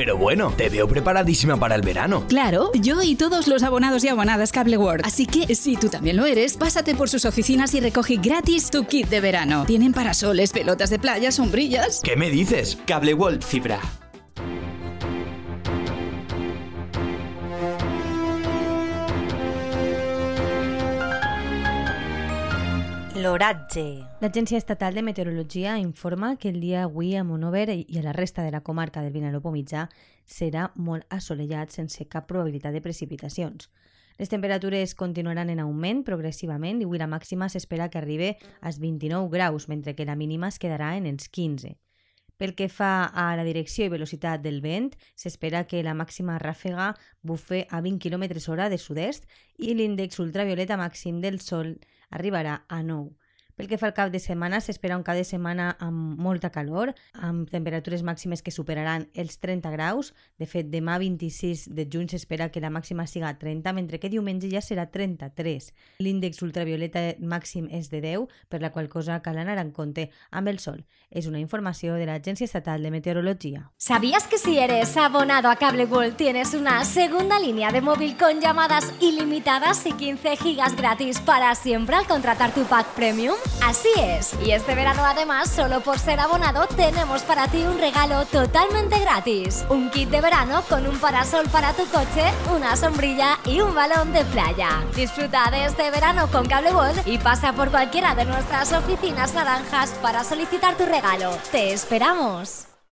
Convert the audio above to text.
Pero bueno, te veo preparadísima para el verano. Claro, yo y todos los abonados y abonadas Cable World. Así que, si tú también lo eres, pásate por sus oficinas y recoge gratis tu kit de verano. Tienen parasoles, pelotas de playa, sombrillas. ¿Qué me dices? Cable World Fibra. L'oratge. L'Agència Estatal de Meteorologia informa que el dia avui a Monover i a la resta de la comarca del Vinalopó mitjà serà molt assolellat sense cap probabilitat de precipitacions. Les temperatures continuaran en augment progressivament i avui la màxima s'espera que arribi als 29 graus, mentre que la mínima es quedarà en els 15. Pel que fa a la direcció i velocitat del vent, s'espera que la màxima ràfega bufe a 20 km hora de sud-est i l'índex ultravioleta màxim del sol arribarà a 9. Pel que fa al cap de setmana, s'espera un cap de setmana amb molta calor, amb temperatures màximes que superaran els 30 graus. De fet, demà 26 de juny s'espera que la màxima siga 30, mentre que diumenge ja serà 33. L'índex ultravioleta màxim és de 10, per la qual cosa cal anar en compte amb el sol. És una informació de l'Agència Estatal de Meteorologia. ¿Sabías que si eres abonado a Cable World tienes una segunda línea de móvil con llamadas ilimitadas y 15 gigas gratis para siempre al contratar tu pack premium? Así es, y este verano además, solo por ser abonado, tenemos para ti un regalo totalmente gratis. Un kit de verano con un parasol para tu coche, una sombrilla y un balón de playa. Disfruta de este verano con Cable World y pasa por cualquiera de nuestras oficinas naranjas para solicitar tu regalo. ¡Te esperamos!